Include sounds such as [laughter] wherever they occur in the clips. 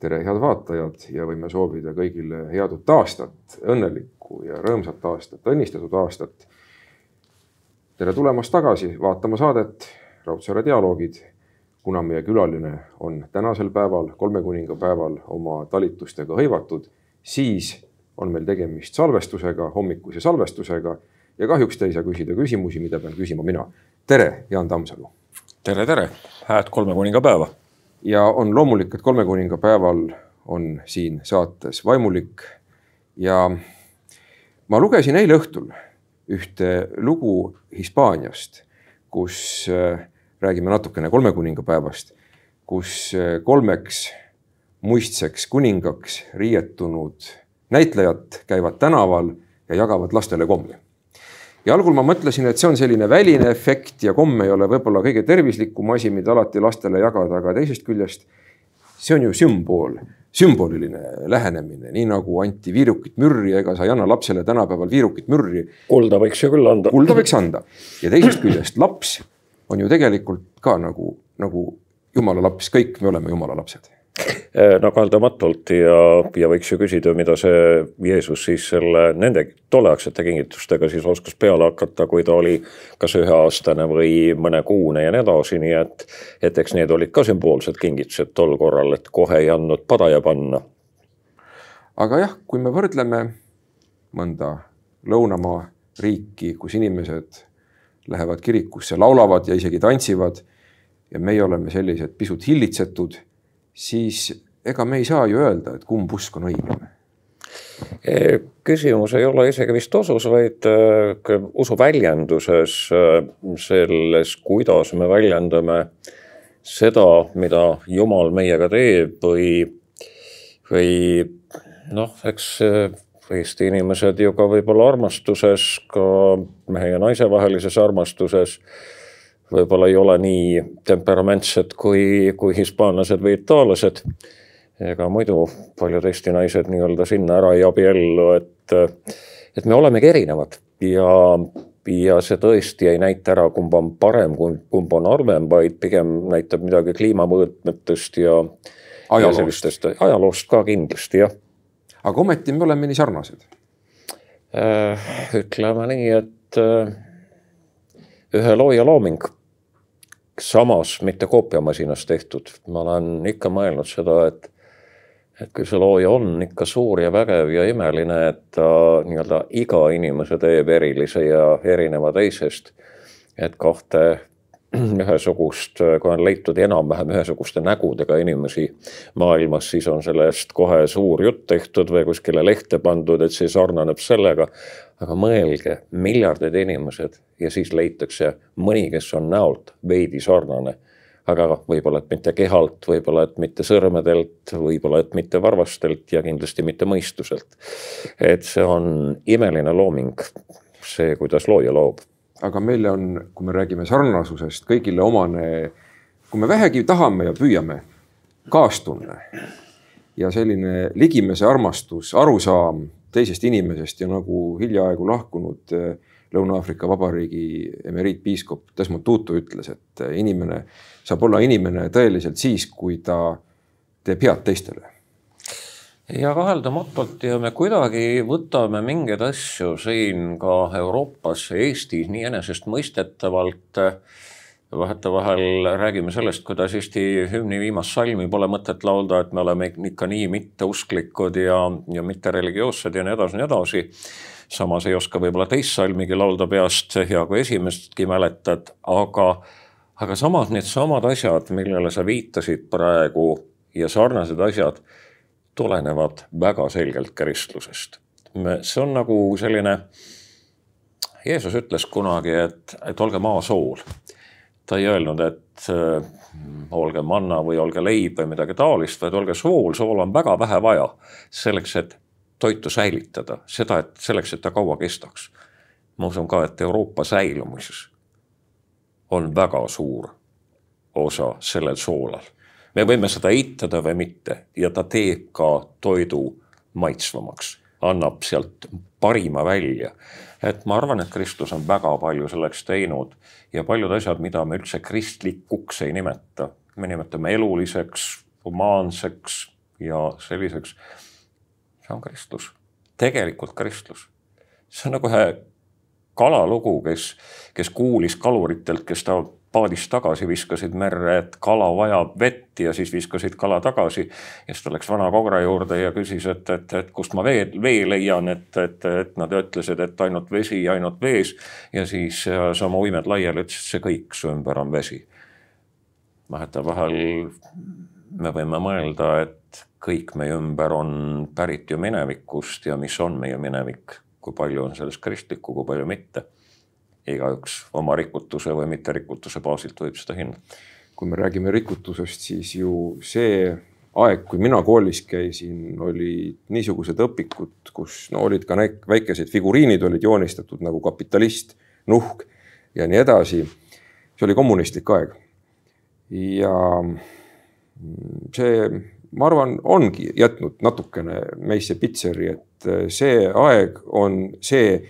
tere, head vaatajad ja võime soovida kõigile head uut aastat, õnnelikku ja rõõmsat aastat, õnnistatud aastat. tere tulemast tagasi vaatama saadet Raudsaare dialoogid. kuna meie külaline on tänasel päeval, kolme kuninga päeval oma talitustega hõivatud, siis on meil tegemist salvestusega, hommikuse salvestusega ja kahjuks te ei saa küsida küsimusi, mida pean küsima mina. tere, Jaan Tammsalu. tere, tere, hääd kolme kuninga päeva ja on loomulik, et kolme kuninga päeval on siin saates vaimulik. ja ma lugesin eile õhtul ühte lugu Hispaaniast, kus äh, räägime natukene kolme kuninga päevast, kus äh, kolmeks muistseks kuningaks riietunud näitlejad käivad tänaval ja jagavad lastele kommi ja algul ma mõtlesin, et see on selline väline efekt ja komm ei ole võib-olla kõige tervislikum asi, mida alati lastele jagada, aga teisest küljest see on ju sümbool, sümboliline lähenemine, nii nagu anti viirukit mürri, ega sa ei anna lapsele tänapäeval viirukit mürri. kulda võiks ju küll anda. kulda võiks anda ja teisest küljest laps on ju tegelikult ka nagu, nagu jumala laps, kõik me oleme jumala lapsed no kaldamatult ja, ja võiks ju küsida, mida see Jeesus siis selle nende tolleaegsete kingitustega siis oskas peale hakata, kui ta oli kas üheaastane või mõnekuune ja nii edasi, nii et, et eks need olid ka sümboolsed kingitused tol korral, et kohe ei andnud padaja panna. aga jah, kui me võrdleme mõnda lõunamaa riiki, kus inimesed lähevad kirikusse, laulavad ja isegi tantsivad ja meie oleme sellised pisut hillitsetud siis ega me ei saa ju öelda, et kumb usk on õigem küsimus ei ole isegi vist usus, vaid äh, usu väljenduses, äh, selles, kuidas me väljendame seda, mida Jumal meiega teeb või, või noh, eks äh, Eesti inimesed ju ka võib-olla armastuses, ka mehe ja naise vahelises armastuses võib-olla ei ole nii temperamentsed kui, kui hispaanlased või itaallased. ega muidu paljud Eesti naised nii-öelda sinna ära ei abiellu, et, et me olemegi erinevad ja, ja see tõesti ei näita ära, kumb on parem, kumb on halvem, vaid pigem näitab midagi kliimamõõtmetest ja ajaloost, ajaloost ka kindlasti, jah. aga ometi me oleme nii sarnased äh,. ütleme nii, et äh, ühe looja looming samas mitte koopiamasinas tehtud. ma olen ikka mõelnud seda, et, et kui see looja on ikka suur ja vägev ja imeline, et ta nii-öelda iga inimese teeb erilise ja erineva teisest, et kahte [clears throat] ühesugust, kui on leitud enam-vähem ühesuguste nägudega inimesi maailmas, siis on sellest kohe suur jutt tehtud või kuskile lehte pandud, et see sarnaneb sellega aga mõelge, miljardid inimesed ja siis leitakse mõni, kes on näolt veidi sarnane, aga võib-olla, et mitte kehalt, võib-olla, et mitte sõrmedelt, võib-olla, et mitte varvastelt ja kindlasti mitte mõistuselt. et see on imeline looming, see, kuidas looja loob. Aga meile on, kui me räägime sarnasusest, kõigile omane, kui me vähegi tahame ja püüame, kaastunne ja selline ligimese armastus, arusaam teisest inimesest ja nagu hiljaaegu lahkunud eh, Lõuna-Aafrika Vabariigi emeriitpiiskop Desmond Tutu ütles, et eh, inimene saab olla inimene tõeliselt siis, kui ta teeb head teistele. Ja kaheldamatult ja me kuidagi võtame mingeid asju siin ka Euroopas, Eestis nii enesestmõistetavalt vahetevahel räägime sellest, kuidas Eesti hümni viimast salmi pole mõtet laulda, et me oleme ikka nii mitteusklikud ja, ja mittereligioossed ja nii edasi, nii edasi. samas ei oska võib-olla teist salmigi laulda peast, hea kui esimestki mäletad, aga, aga samas needsamad asjad, millele sa viitasid praegu ja sarnased asjad tulenevad väga selgelt kristlusest. see on nagu selline, Jeesus ütles kunagi, et, et olge maasool ta ei öelnud, et äh, olge manna või olge leib või midagi taolist, vaid olge sool, soola on väga vähe vaja selleks, et toitu säilitada, seda, et selleks, et ta kaua kestaks. ma usun ka, et Euroopa säilumises on väga suur osa sellel soolal. Me võime seda eitada või mitte. Ja ta teeb ka toidu maitsvamaks, annab sealt parima välja. Et ma arvan, et Kristus on väga palju selleks teinud. Ja paljud asjad, mida me üldse kristlikuks ei nimeta, me nimetame eluliseks, humaanseks, ja selliseks, see on kristlus, tegelikult kristlus. see on nagu ühe kalalugu, kes, kes kuulis kaluritelt, kes ta paadist tagasi viskasid merre, et kala vajab vett ja siis viskasid kala tagasi. ja siis ta läks vana kogra juurde ja küsis, et, et, et kust ma vee, vee leian, et, et, et nad ütlesid, et ainult vesi, ainult vees. ja siis sama uimed laiali ütles, et see kõik su ümber on vesi. vahetevahel me võime mõelda, et kõik meie ümber on pärit ju minevikust ja mis on meie minevik, kui palju on sellest kristlikku, kui palju mitte igaüks oma rikutuse või mitterikutuse baasilt võib seda hinnata. kui me räägime rikutusest, siis ju see aeg, kui mina koolis käisin, olid niisugused õpikud, kus no olid ka väikesed figuriinid olid joonistatud nagu kapitalist, nuhk ja nii edasi. see oli kommunistlik aeg. ja see, ma arvan, ongi jätnud natukene meisse pitseri, et see aeg on see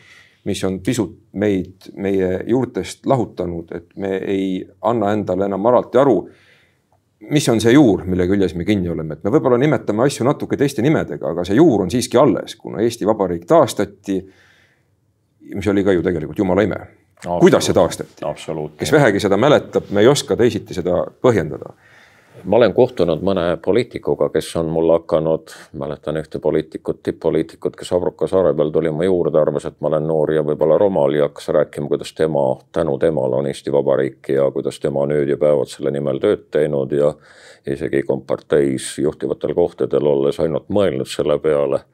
mis on pisut meid meie juurtest lahutanud, et me ei anna endale enam alati aru, mis on see juur, mille küljes me kinni oleme, et me võib-olla nimetame asju natuke teiste nimedega, aga see juur on siiski alles, kuna Eesti Vabariik taastati. mis oli ka ju tegelikult jumala ime. kuidas see taastati? kes vähegi seda mäletab, me ei oska teisiti seda põhjendada ma olen kohtunud mõne poliitikuga, kes on mulle hakanud, mäletan ühte poliitikut, tipp-poliitikut, kes Abruka saare peal tuli mu juurde, arvas, et ma olen noor ja võib-olla rumal ja hakkas rääkima, kuidas tema, tänu temale on Eesti Vabariik ja kuidas tema on ööd ja päevad selle nimel tööd teinud ja isegi komparteis juhtivatel kohtadel olles ainult mõelnud selle peale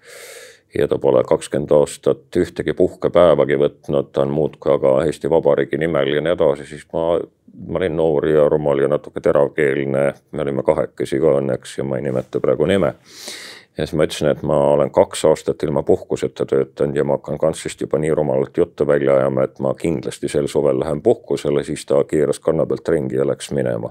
ja ta pole kakskümmend aastat ühtegi puhkepäevagi võtnud, ta on muudkui aga Eesti Vabariigi nimel ja nii edasi, siis ma, ma olin noor ja rumal ja natuke teravkeelne. me olime kahekesi ka õnneks ja ma ei nimeta praegu nime ja siis ma ütlesin, et ma olen kaks aastat ilma puhkuseta töötanud ja ma hakkan kantsist juba nii rumalat juttu välja ajama, et ma kindlasti sel suvel lähen puhkusele, siis ta keeras kanna pealt ringi ja läks minema.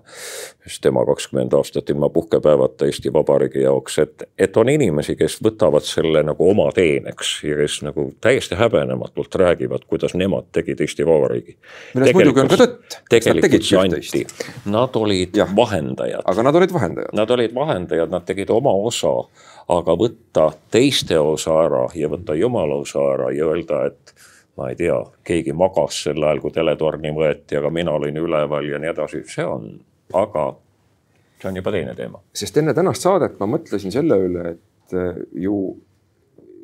sest tema kakskümmend aastat ilma puhkepäevata Eesti Vabariigi jaoks, et, et on inimesi, kes võtavad selle nagu oma teeneks ja kes nagu täiesti häbenematult räägivad, kuidas nemad tegid Eesti Vabariigi. milles muidugi on ka tõtt. tegelikult see anti, nad olid ja, vahendajad. aga nad olid vahendajad. Nad olid vahendajad, nad tegid oma osa aga võtta teiste osa ära ja võtta jumala osa ära ja öelda, et ma ei tea, keegi magas sel ajal, kui teletorni võeti, aga mina olin üleval ja nii edasi, see on, aga see on juba teine teema. sest enne tänast saadet ma mõtlesin selle üle, et eh, ju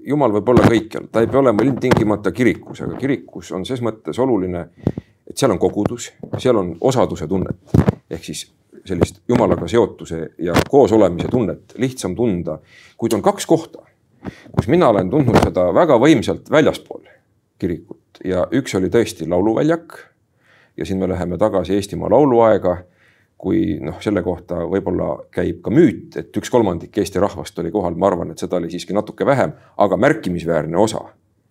jumal võib olla kõikjal, ta ei pea olema ilmtingimata kirikus, aga kirikus on ses mõttes oluline, et seal on kogudus, seal on osaduse tunnet ehk siis sellist jumalaga seotuse ja koosolemise tunnet lihtsam tunda, kuid on kaks kohta, kus mina olen tundnud seda väga võimsalt väljaspool kirikut ja üks oli tõesti lauluväljak. ja siin me läheme tagasi Eestimaa lauluaega, kui noh, selle kohta võib-olla käib ka müüt, et üks kolmandik Eesti rahvast oli kohal, ma arvan, et seda oli siiski natuke vähem, aga märkimisväärne osa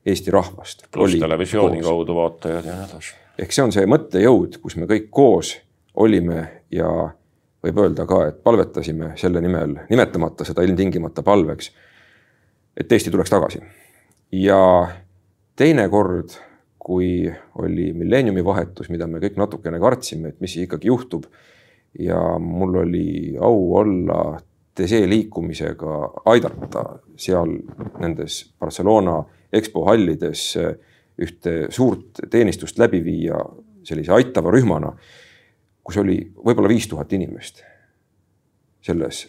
Eesti rahvast. pluss televisiooni kaudu vaatajad ja nii edasi. ehk see on see mõttejõud, kus me kõik koos olime ja võib öelda ka, et palvetasime selle nimel, nimetamata seda ilmtingimata palveks, et Eesti tuleks tagasi. ja teine kord, kui oli milleeniumi vahetus, mida me kõik natukene kartsime, et mis ikkagi juhtub. ja mul oli au olla Tese liikumisega aidata seal nendes Barcelona EXPO hallides ühte suurt teenistust läbi viia sellise aitava rühmana kus oli võib-olla viis tuhat inimest selles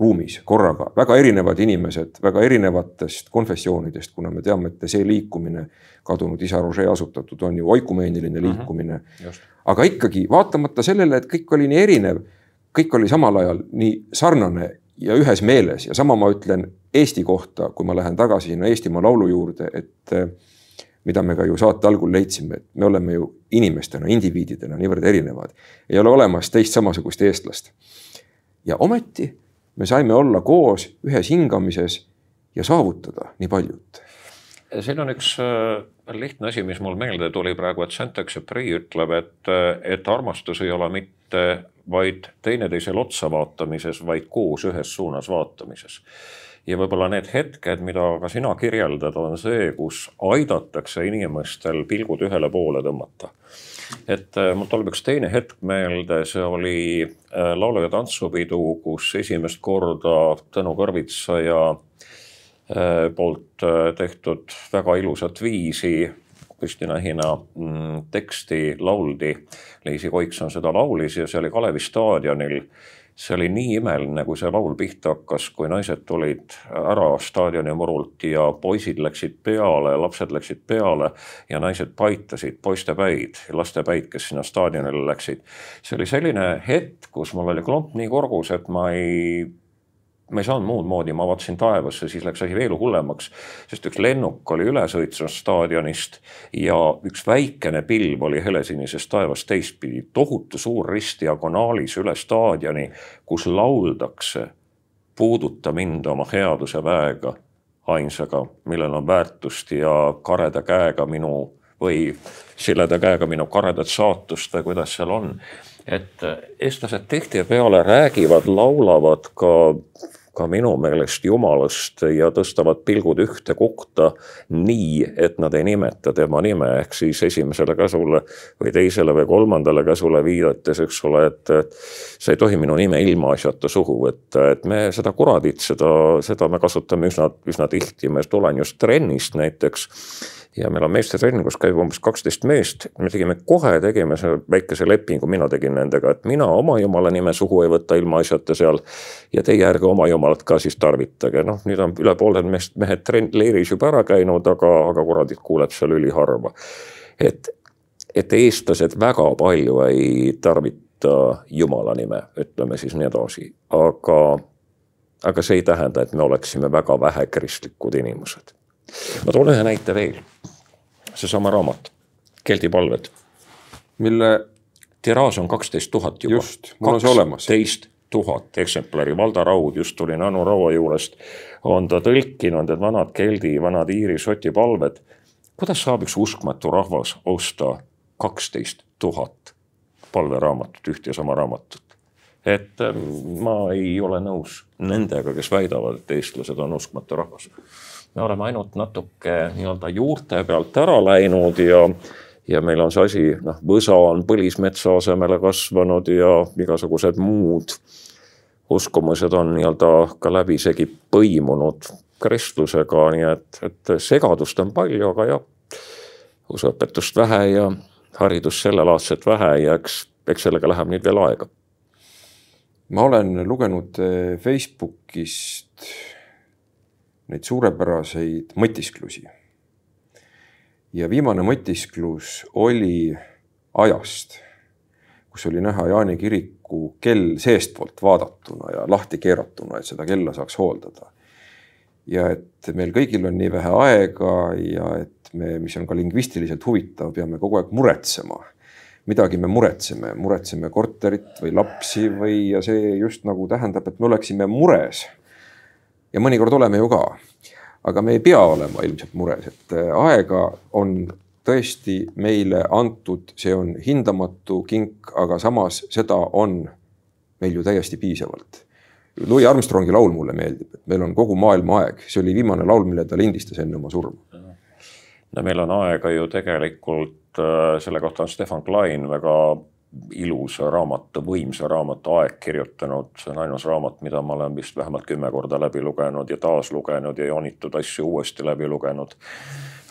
ruumis korraga, väga erinevad inimesed väga erinevatest konfessioonidest, kuna me teame, et see liikumine, kadunud isa Roger asutatud, on ju oikumeeniline mhm. liikumine mm. -hmm, aga ikkagi vaatamata sellele, et kõik oli nii erinev, kõik oli samal ajal nii sarnane ja ühes meeles ja sama ma ütlen Eesti kohta, kui ma lähen tagasi sinna Eestimaa laulu juurde, et mida me ka ju saate algul leidsime, et me oleme ju inimestena, indiviididena niivõrd erinevad. ei ole olemas teist samasugust eestlast. ja ometi me saime olla koos ühes hingamises ja saavutada nii paljut. siin on üks äh, lihtne asi, mis mul meelde tuli praegu, et Saint-Exupéry ütleb, et, äh, et armastus ei ole mitte vaid teineteisele otsa vaatamises, vaid koos ühes suunas vaatamises ja võib-olla need hetked, mida ka sina kirjeldad, on see, kus aidatakse inimestel pilgud ühele poole tõmmata. et äh, mul tuleb üks teine hetk meelde, see oli äh, laulu- ja tantsupidu, kus esimest korda Tõnu Kõrvitsa ja äh, poolt tehtud väga ilusat viisi Kristina Hina mm, teksti lauldi. Leisi Koikson seda laulis ja see oli Kalevi staadionil see oli nii imeline, kui see laul pihta hakkas, kui naised tulid ära staadioni murult ja poisid läksid peale, lapsed läksid peale ja naised paitasid poiste päid laste päid, kes sinna staadionile läksid. see oli selline hetk, kus mul oli klomp nii kurgus, et ma ei ma ei saanud muud moodi, ma vaatasin taevasse, siis läks asi veel hullemaks, sest üks lennuk oli üle sõitmas staadionist ja üks väikene pilv oli helesinisest taevast teistpidi, tohutu suur ristdiagonaalis üle staadioni, kus lauldakse puuduta mind oma headuse väega, ainsaga, millel on väärtust ja kareda käega minu või sileda käega minu karedat saatust või kuidas seal on. et eestlased tihtipeale räägivad, laulavad ka ka minu meelest jumalast ja tõstavad pilgud ühte kohta nii, et nad ei nimeta tema nime, ehk siis esimesele käsule või teisele või kolmandale käsule viidates, eks ole, et sa ei tohi minu nime ilmaasjata suhu võtta, et me seda kuradit, seda, seda me kasutame üsna, üsna tihti, ma tulen just trennist näiteks ja meil on meestetrenn, kus käib umbes kaksteist meest. me tegime kohe, tegime selle väikese lepingu, mina tegin nendega, et mina oma jumala nime suhu ei võta ilmaasjata seal. ja teie ärge oma jumalat ka siis tarvitage, noh nüüd on üle pooled meest, mehed trenn, leiris juba ära käinud, aga, aga kuradit kuuleb seal üliharva. et, et eestlased väga palju ei tarvita jumala nime, ütleme siis nii edasi, aga aga see ei tähenda, et me oleksime väga vähe kristlikud inimesed ma toon ühe näite veel. seesama raamat, Keldi palved. mille. tiraaž on kaksteist tuhat juba. just, mul on see olemas. kaksteist tuhat eksemplari, Valdo Raud just tuli Anu Raua juurest. on ta tõlkinud need vanad keldi, vanad iiri, šoti palved. kuidas saab üks uskmatu rahvas osta kaksteist tuhat palveraamatut, üht ja sama raamatut? et ähm, ma ei ole nõus nendega, kes väidavad, et eestlased on uskmatu rahvas me oleme ainult natuke nii-öelda juurte pealt ära läinud ja ja meil on see asi, noh, võsa on põlismetsa asemele kasvanud ja igasugused muud uskumused on nii-öelda ka läbisegi põimunud kristlusega, nii et, et segadust on palju, aga jah, usuõpetust vähe ja haridust sellelaadset vähe ja eks, eks sellega läheb nüüd veel aega. ma olen lugenud eh, Facebookist neid suurepäraseid mõtisklusi. ja viimane mõtisklus oli ajast, kus oli näha Jaani kiriku kell seestpoolt vaadatuna ja lahti keeratuna, et seda kella saaks hooldada. ja et meil kõigil on nii vähe aega ja et me, mis on ka lingvistiliselt huvitav, peame kogu aeg muretsema midagi me muretseme, muretseme korterit või lapsi või, ja see just nagu tähendab, et me oleksime mures ja mõnikord oleme ju ka. aga me ei pea olema ilmselt mures, et äh, aega on tõesti meile antud, see on hindamatu kink, aga samas seda on meil ju täiesti piisavalt. Louis Armstrongi laul mulle meeldib, et meil on kogu maailma aeg, see oli viimane laul, mille ta lindistas enne oma surma. no meil on aega ju tegelikult, äh, selle kohta on Stefan Klein väga ilusa raamatu, võimsa raamatu Aeg kirjutanud, see on ainus raamat, mida ma olen vist vähemalt kümme korda läbi lugenud ja taas lugenud ja joonitud asju uuesti läbi lugenud.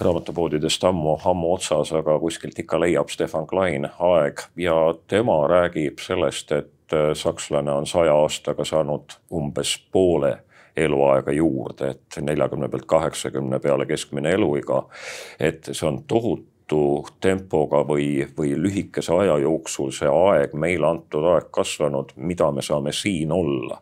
raamatupoodidest ammu, ammu otsas, aga kuskilt ikka leiab Stefan Klein Aeg ja tema räägib sellest, et äh, sakslane on saja aastaga saanud umbes poole eluaega juurde, et neljakümne pealt kaheksakümne peale keskmine eluiga. et see on tohutu tohutu tempoga või, või lühikese aja jooksul see aeg, meile antud aeg kasvanud, mida me saame siin olla.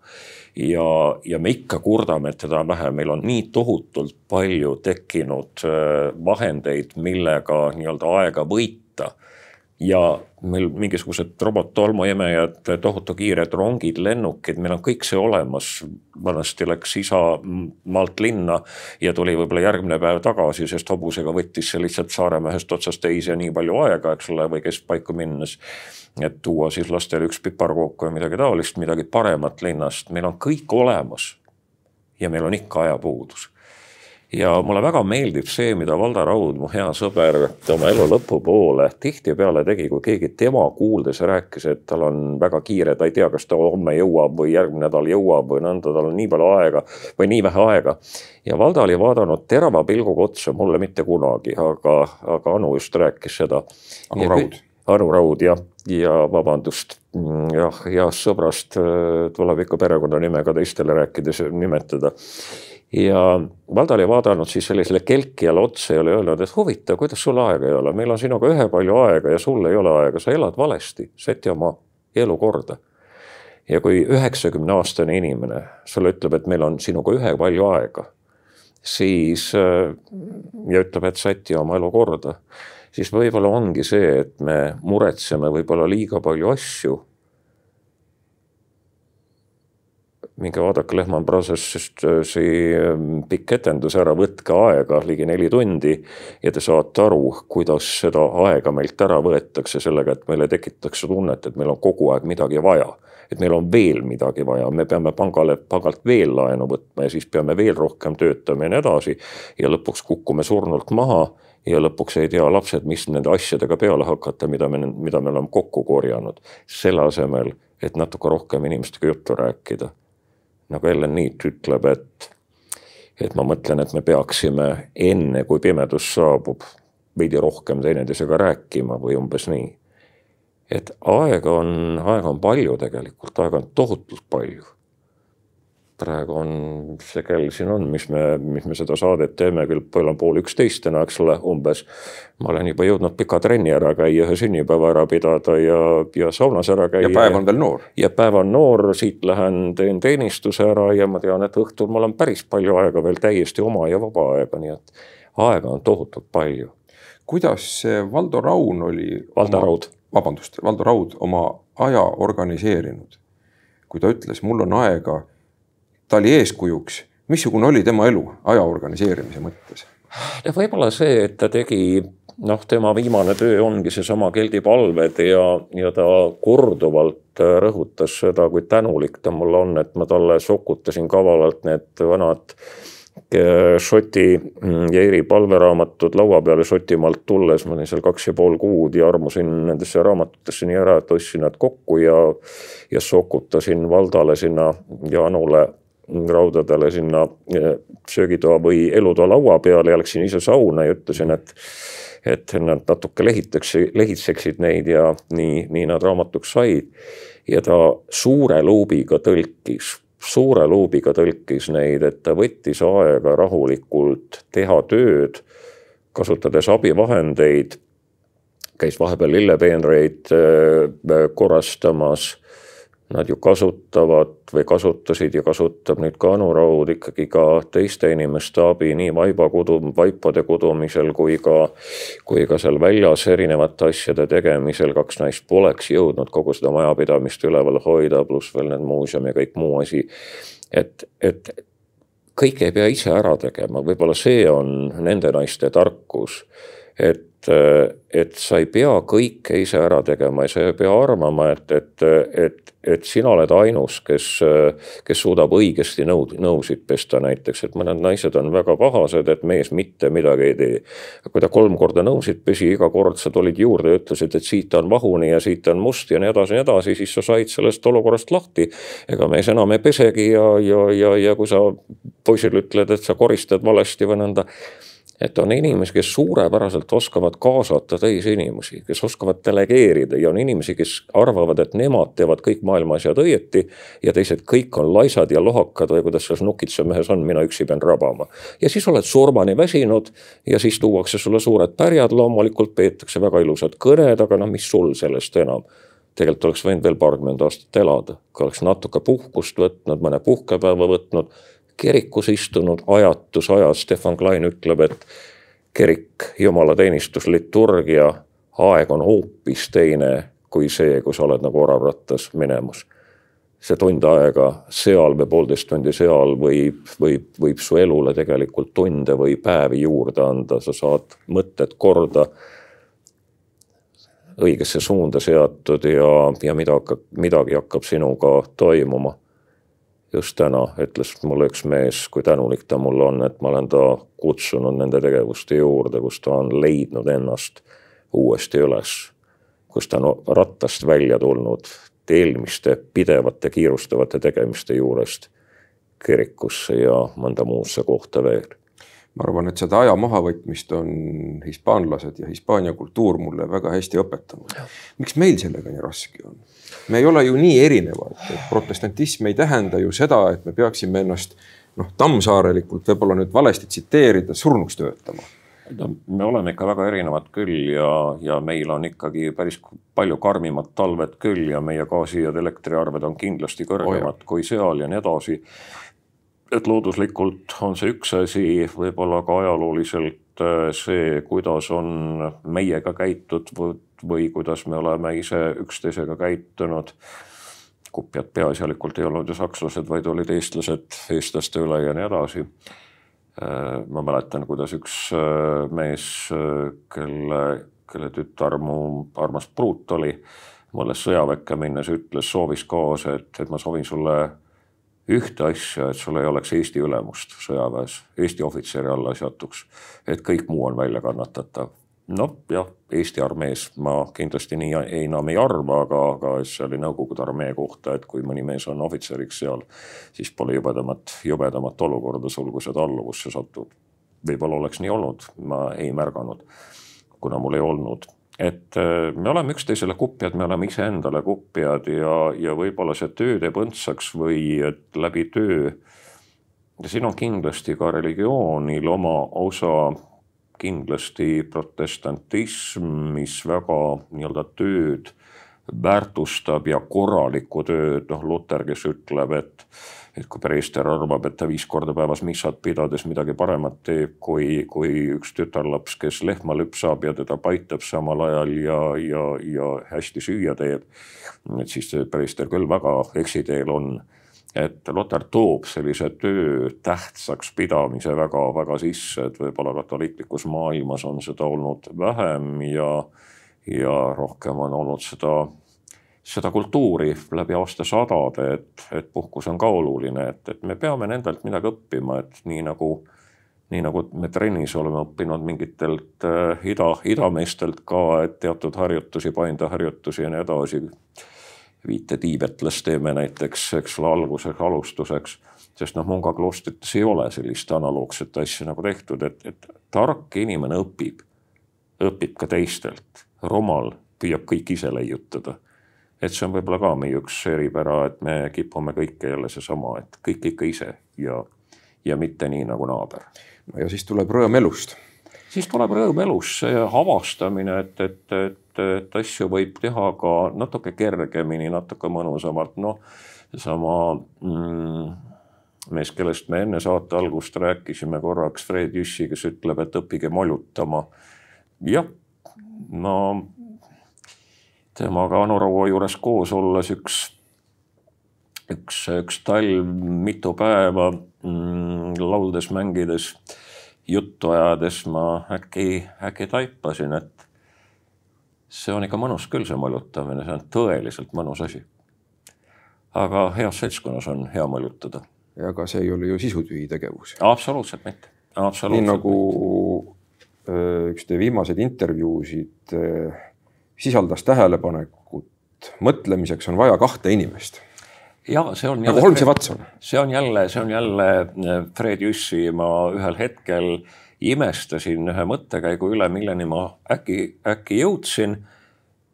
ja, ja me ikka kurdame, et teda on vähe, meil on nii tohutult palju tekkinud äh, vahendeid, millega nii-öelda aega võita ja meil mingisugused robottolmuimejad, tohutu kiired rongid, lennukid, meil on kõik see olemas. vanasti läks isa maalt linna ja tuli võib-olla järgmine päev tagasi, sest hobusega võttis see lihtsalt Saaremaa ühest otsast teise nii palju aega, eks ole, või keskpaiku minnes. et tuua siis lastele üks piparkook või midagi taolist, midagi paremat linnast, meil on kõik olemas. ja meil on ikka ajapuudus ja mulle väga meeldib see, mida Valdo Raud, mu hea sõber, oma elu lõpupoole tihtipeale tegi, kui keegi tema kuuldes rääkis, et tal on väga kiire, ta ei tea, kas ta homme jõuab või järgmine nädal jõuab või nõnda, tal on nii palju aega või nii vähe aega. ja Valdo oli vaadanud terava pilguga otsa mulle mitte kunagi, aga, aga Anu just rääkis seda. Anu Raud. Anu Raud jah, ja vabandust, jah, heast sõbrast äh, tuleb ikka perekonnanime ka teistele rääkides nimetada ja Valdo oli vaadanud siis sellisele kelkijale otsa ja oli öelnud, et huvitav, kuidas sul aega ei ole, meil on sinuga ühepalju aega ja sul ei ole aega, sa elad valesti, säti oma elu korda. ja kui üheksakümne aastane inimene sulle ütleb, et meil on sinuga ühepalju aega, siis äh, ja ütleb, et säti oma elu korda, siis võib-olla ongi see, et me muretseme võib-olla liiga palju asju minge vaadake Lehman Brothersi ähm, pikk etendus ära, võtke aega ligi neli tundi ja te saate aru, kuidas seda aega meilt ära võetakse sellega, et meile tekitatakse tunnet, et meil on kogu aeg midagi vaja. et meil on veel midagi vaja, me peame pangale, pangalt veel laenu võtma ja siis peame veel rohkem töötama ja nii edasi. ja lõpuks kukume surnult maha ja lõpuks ei tea lapsed, mis nende asjadega peale hakata, mida me, mida me oleme kokku korjanud. selle asemel, et natuke rohkem inimestega juttu rääkida nagu Ellen Neat ütleb, et, et ma mõtlen, et me peaksime enne, kui pimedus saabub, veidi rohkem teineteisega rääkima või umbes nii. et aega on, aega on palju tegelikult, aega on tohutult palju praegu on see kell siin on, mis me, mis me seda saadet teeme, küll kell on pool üksteist täna, eks ole, umbes. ma olen juba jõudnud pika trenni ära käia, ühe sünnipäeva ära pidada ja, ja saunas ära käia. ja päev on veel noor. ja päev on noor, siit lähen teen teenistuse ära ja ma tean, et õhtul mul on päris palju aega veel täiesti oma ja vaba aega, nii et aega on tohutult palju. kuidas Valdo Raun oli. Valdo Raud. vabandust, Valdo Raud oma aja organiseerinud, kui ta ütles, mul on aega ta oli eeskujuks, missugune oli tema elu aja organiseerimise mõttes? ja võib-olla see, et ta tegi noh, tema viimane töö ongi seesama keldipalved ja, ja ta korduvalt rõhutas seda, kui tänulik ta mulle on, et ma talle sokutasin kavalalt need vanad äh, Šoti mm, ja Eri palveraamatud laua peale Šotimaalt tulles, ma olin seal kaks ja pool kuud ja armusin nendesse raamatutesse nii ära, et ostsin nad kokku ja, ja sokutasin Valdale sinna ja Anule raudadele sinna eh, söögitoa või elutoa laua peale ja läksin ise sauna ja ütlesin, et et nad natuke lehitaks, lehitseksid neid ja nii, nii nad raamatuks said. ja ta suure luubiga tõlkis, suure luubiga tõlkis neid, et ta võttis aega rahulikult teha tööd, kasutades abivahendeid, käis vahepeal lillepeenreid eh, korrastamas nad ju kasutavad või kasutasid ja kasutab nüüd ka Anu Raud ikkagi ka teiste inimeste abi nii vaiba kudum, vaipade kudumisel kui ka, kui ka seal väljas erinevate asjade tegemisel. kaks naist poleks jõudnud kogu seda majapidamist üleval hoida, pluss veel need muuseum ja kõik muu asi. et, et kõike ei pea ise ära tegema, võib-olla see on nende naiste tarkus et et sa ei pea kõike ise ära tegema ja sa ei pea arvama, et, et, et, et sina oled ainus, kes, kes suudab õigesti nõud, nõusid pesta näiteks, et mõned naised on väga pahased, et mees mitte midagi ei tee. kui ta kolm korda nõusid pesi, iga kord sa tulid juurde ja ütlesid, et siit on vahuni ja siit on must ja nii edasi ja nii edasi, siis sa said sellest olukorrast lahti. ega mees enam ei pesegi ja, ja, ja, ja kui sa poisile ütled, et sa koristad valesti või nõnda et on inimesi, kes suurepäraselt oskavad kaasata teisi inimesi, kes oskavad delegeerida ja on inimesi, kes arvavad, et nemad teevad kõik maailma asjad õieti. ja teised kõik on laisad ja lohakad või kuidas selles nukitsa mehes on, mina üksi pean rabama. ja siis oled surmani väsinud ja siis tuuakse sulle suured pärjad, loomulikult peetakse väga ilusad kõned, aga noh, mis sul sellest enam tegelikult oleks võinud veel paarkümmend aastat elada, kui oleks natuke puhkust võtnud, mõne puhkepäeva võtnud kirikus istunud ajatus ajas, Stefan Klein ütleb, et kirik, jumalateenistus, liturgia, aeg on hoopis teine kui see, kui sa oled nagu oravrattas minemas. see tund aega seal või poolteist tundi seal võib, võib, võib su elule tegelikult tunde või päevi juurde anda, sa saad mõtted korda õigesse suunda seatud ja, ja mida hakkab, midagi hakkab sinuga toimuma just täna ütles mulle üks mees, kui tänulik ta mulle on, et ma olen ta kutsunud nende tegevuste juurde, kus ta on leidnud ennast uuesti üles. kus ta on rattast välja tulnud eelmiste pidevate kiirustavate tegemiste juurest kirikusse ja mõnda muusse kohta veel ma arvan, et seda aja mahavõtmist on hispaanlased ja Hispaania kultuur mulle väga hästi õpetanud. miks meil sellega nii raske on? me ei ole ju nii erinevad, et protestantism ei tähenda ju seda, et me peaksime ennast noh, tammsaarelikult võib-olla nüüd valesti tsiteerida, surnuks töötama no me oleme ikka väga erinevad küll ja, ja meil on ikkagi päris palju karmimad talved küll ja meie gaasi ja elektriarved on kindlasti kõrgemad oh, kui seal ja nii edasi et looduslikult on see üks asi, võib-olla ka ajalooliselt äh, see, kuidas on meiega käitud või, või kuidas me oleme ise üksteisega käitunud. kupjad peaasjalikult ei olnud ju sakslased, vaid olid eestlased eestlaste üle ja nii edasi. Äh, ma mäletan, kuidas üks äh, mees, kelle, kelle tütar mu armas pruut oli, mulle sõjaväkke minnes ütles, soovis kaasa, et, et ma soovin sulle ühte asja, et sul ei oleks Eesti ülemust sõjaväes, Eesti ohvitseri alla ei satuks, et kõik muu on välja kannatatav. noh jah, Eesti armees ma kindlasti nii ei, enam ei arva, aga, aga see oli Nõukogude armee kohta, et kui mõni mees on ohvitseriks seal, siis pole jubedamat, jubedamat olukorda sul, kui sa ta alluvusse satud. võib-olla oleks nii olnud, ma ei märganud, kuna mul ei olnud et äh, me oleme üksteisele kupjad, me oleme iseendale kupjad ja, ja võib-olla see töö teeb õndsaks või et läbi töö. siin on kindlasti ka religioonil oma osa, kindlasti protestantism, mis väga nii-öelda tööd väärtustab ja korralikku tööd, noh Luter, kes ütleb, et et kui preester arvab, et ta viis korda päevas missat pidades midagi paremat teeb, kui, kui üks tütarlaps, kes lehma lüpsab ja teda paitab samal ajal ja, ja, ja hästi süüa teeb. et siis preester küll väga eksiteel on et Lotar toob sellise töö tähtsaks pidamise väga-väga sisse, et võib-olla katoliiklikus maailmas on seda olnud vähem ja, ja rohkem on olnud seda seda kultuuri läbi aastasadade, et, et puhkus on ka oluline, et, et me peame nendelt midagi õppima, et nii nagu, nii nagu me trennis oleme õppinud mingitelt äh, ida, idameestelt ka, et teatud harjutusi, paindeharjutusi ja nii edasi. viite tiibetlas teeme näiteks, eks ole, alguseks, alustuseks, sest noh, Munga kloostrites ei ole sellist analoogset asja nagu tehtud, et, et tark inimene õpib, õpib ka teistelt, rumal püüab kõik ise leiutada et see on võib-olla ka meie üks eripära, et me kipume kõike jälle seesama, et kõik ikka ise ja, ja mitte nii nagu naaber. no ja siis tuleb rõõm elust. siis tuleb rõõm elust, see avastamine, et, et, et, et asju võib teha ka natuke kergemini, natuke mõnusamalt, noh, seesama mm, mees, kellest me enne saate algust rääkisime korraks, Fred Jüssi, kes ütleb, et õppige molutama. jah, no temaga Anu Raua juures koos olles üks, üks, üks talv mitu päeva mm, lauldes, mängides, juttu ajades ma äkki, äkki taipasin, et see on ikka mõnus küll, see mõljutamine, see on tõeliselt mõnus asi. aga heas seltskonnas on hea mõljutada. ja aga see ei ole ju sisutühi tegevus. absoluutselt mitte, absoluutselt. nii nagu mitte. Äh, üks teie viimaseid intervjuusid äh, sisaldas tähelepanekut, mõtlemiseks on vaja kahte inimest. ja see on. nagu Holmes ja Watson. see on jälle, see on jälle äh, Fred Jüssi, ma ühel hetkel imestasin ühe mõttekäigu üle, milleni ma äkki, äkki jõudsin.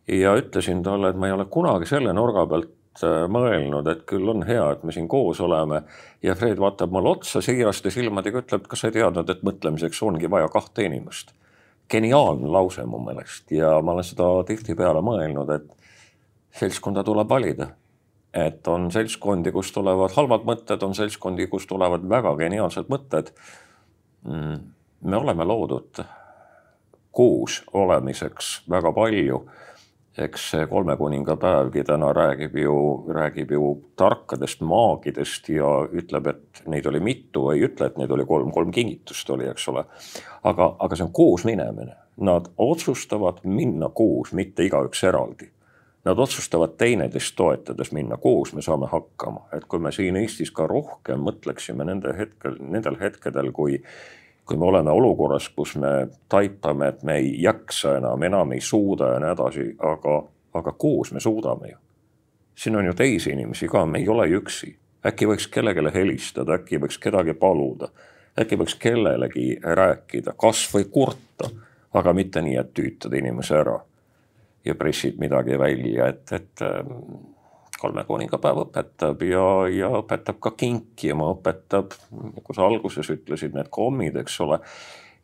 ja ütlesin talle, et ma ei ole kunagi selle nurga pealt mõelnud, et küll on hea, et me siin koos oleme. ja Fred vaatab mulle otsa siiraste silmadega, ütleb, kas sa ei teadnud, et mõtlemiseks ongi vaja kahte inimest geniaalne lause mu meelest ja ma olen seda tihtipeale mõelnud, et seltskonda tuleb valida. et on seltskondi, kust tulevad halvad mõtted, on seltskondi, kust tulevad väga geniaalsed mõtted. Mm, me oleme loodud koos olemiseks väga palju eks see kolme kuninga päevgi täna räägib ju, räägib ju tarkadest maagidest ja ütleb, et neid oli mitu, ei ütle, et neid oli kolm, kolm kingitust oli, eks ole. aga, aga see on koos minemine, nad otsustavad minna koos, mitte igaüks eraldi. Nad otsustavad teineteist toetades minna, koos me saame hakkama, et kui me siin Eestis ka rohkem mõtleksime nende hetkel, nendel hetkedel, kui kui me oleme olukorras, kus me taipame, et me ei jaksa enam, enam ei suuda ja nii edasi, aga, aga koos me suudame ju. siin on ju teisi inimesi ka, me ei ole ju üksi. äkki võiks kellelegi helistada, äkki võiks kedagi paluda, äkki võiks kellelegi rääkida, kasvõi kurta, aga mitte nii, et tüütada inimese ära ja pressid midagi välja, et, et kolme kuningapäev õpetab ja, ja õpetab ka kinkima, õpetab, nagu sa alguses ütlesid, need kommid, eks ole.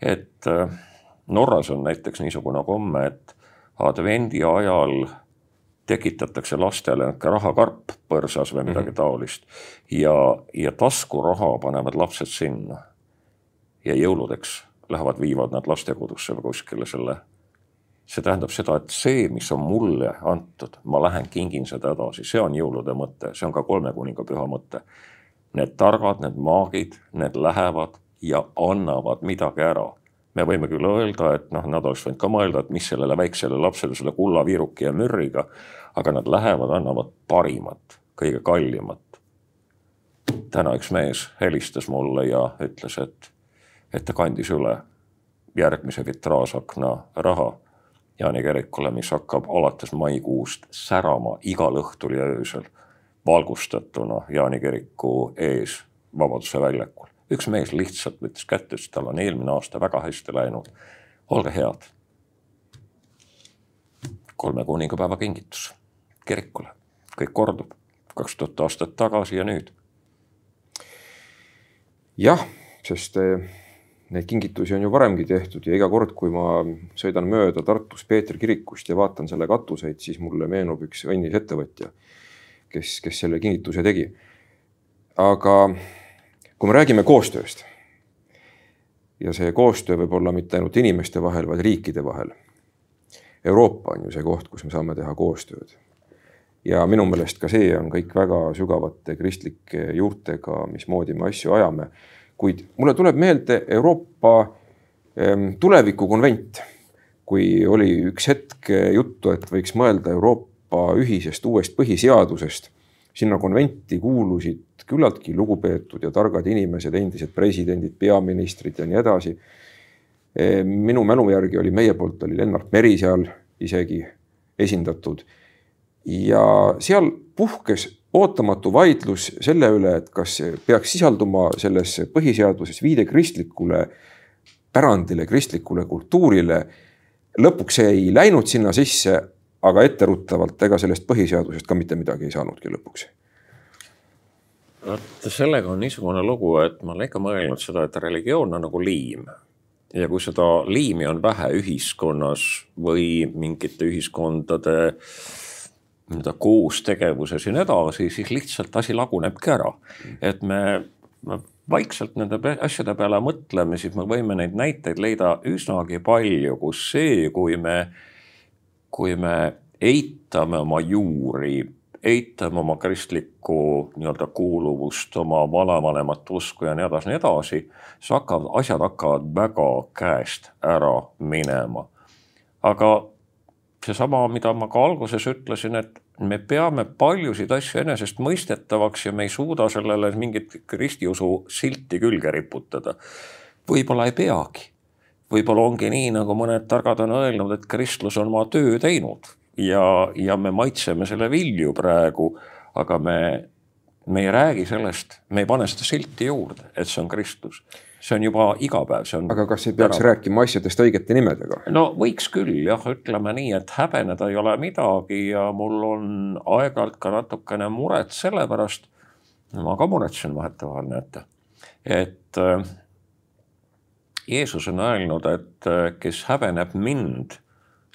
et äh, Norras on näiteks niisugune komme, et advendi ajal tekitatakse lastele niisugune rahakarp põrsas või midagi -hmm. taolist ja, ja taskuraha panevad lapsed sinna. ja jõuludeks lähevad, viivad nad lastekodusse või kuskile selle see tähendab seda, et see, mis on mulle antud, ma lähen kingin seda edasi, see on jõulude mõte, see on ka kolme kuninga püha mõte. Need targad, need maagid, need lähevad ja annavad midagi ära. me võime küll öelda, et noh, nad oleks võinud ka mõelda, et mis sellele väiksele lapsele selle kullaviiruki ja mürriga, aga nad lähevad, annavad parimat, kõige kallimat. täna üks mees helistas mulle ja ütles, et, et ta kandis üle järgmise vitraažakna raha Jaani kirikule, mis hakkab alates maikuust särama igal õhtul ja öösel valgustatuna Jaani kiriku ees Vabaduse väljakul. üks mees lihtsalt võttis kätte, ütles, tal on eelmine aasta väga hästi läinud. olge head. kolme kuningapäeva kingitus kirikule, kõik kordub kaks tuhat aastat tagasi ja nüüd. jah, sest eh, neid kingitusi on ju varemgi tehtud ja iga kord, kui ma sõidan mööda Tartus Peetri kirikust ja vaatan selle katuseid, siis mulle meenub üks õnnis ettevõtja, kes, kes selle kingituse tegi. aga kui me räägime koostööst ja see koostöö võib olla mitte ainult inimeste vahel, vaid riikide vahel. Euroopa on ju see koht, kus me saame teha koostööd. ja minu meelest ka see on kõik väga sügavate kristlike juurtega, mismoodi me asju ajame kuid mulle tuleb meelde Euroopa ehm, tulevikukonvent, kui oli üks hetk juttu, et võiks mõelda Euroopa ühisest uuest põhiseadusest. sinna konventi kuulusid küllaltki lugupeetud ja targad inimesed, endised presidendid, peaministrid ja nii edasi. Ehm, minu mälu järgi oli meie poolt oli Lennart Meri seal isegi esindatud. ja seal puhkes ootamatu vaidlus selle üle, et kas peaks sisalduma selles põhiseaduses viide kristlikule pärandile, kristlikule kultuurile. lõpuks see ei läinud sinna sisse, aga etteruttavalt, ega sellest põhiseadusest ka mitte midagi ei saanudki lõpuks. vot sellega on niisugune lugu, et ma olen ikka mõelnud seda, et religioon on nagu liim ja kui seda liimi on vähe ühiskonnas või mingite ühiskondade äh, nii-öelda koostegevuses ja nii edasi, siis lihtsalt asi lagunebki ära. et me, me vaikselt nende asjade peale mõtleme, siis me võime neid näiteid leida üsnagi palju, kus see, kui me, kui me eitame oma juuri, eitame oma kristlikku nii-öelda kuuluvust, oma vanavanemat usku ja nii edasi, nii edasi, siis hakkavad, asjad hakkavad väga käest ära minema. aga seesama, mida ma ka alguses ütlesin, et me peame paljusid asju enesestmõistetavaks ja me ei suuda sellele mingit ristiusu silti külge riputada. võib-olla ei peagi. võib-olla ongi nii, nagu mõned targad on öelnud, et kristlus on oma töö teinud ja, ja me maitseme selle vilju praegu, aga me, me ei räägi sellest, me ei pane seda silti juurde, et see on kristlus see on juba igapäev, see on. aga kas ei peaks tänav. rääkima asjadest õigete nimedega? no võiks küll jah, ütleme nii, et häbeneda ei ole midagi ja mul on aeg-ajalt ka natukene muret selle pärast. ma ka muretsen vahetevahel, näete, et äh, Jeesus on öelnud, et äh, kes häbeneb mind,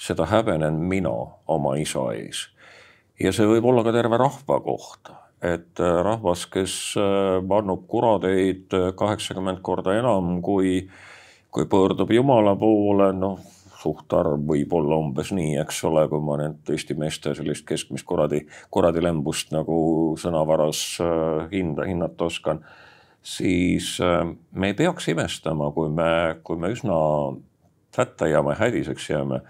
seda häbenen mina oma isa ees. ja see võib olla ka terve rahva kohta et äh, rahvas, kes äh, kurateid äh, kaheksakümmend korda enam, kui, kui pöördub Jumala poole, noh, suhtarv võib olla umbes nii, eks ole, kui ma nüüd Eesti meeste sellist keskmist kuradi, kuradilembust nagu sõnavaras hinda, hinnata oskan, siis me ei peaks imestama, kui me, kui me üsna hätta jääme, hädiseks jääme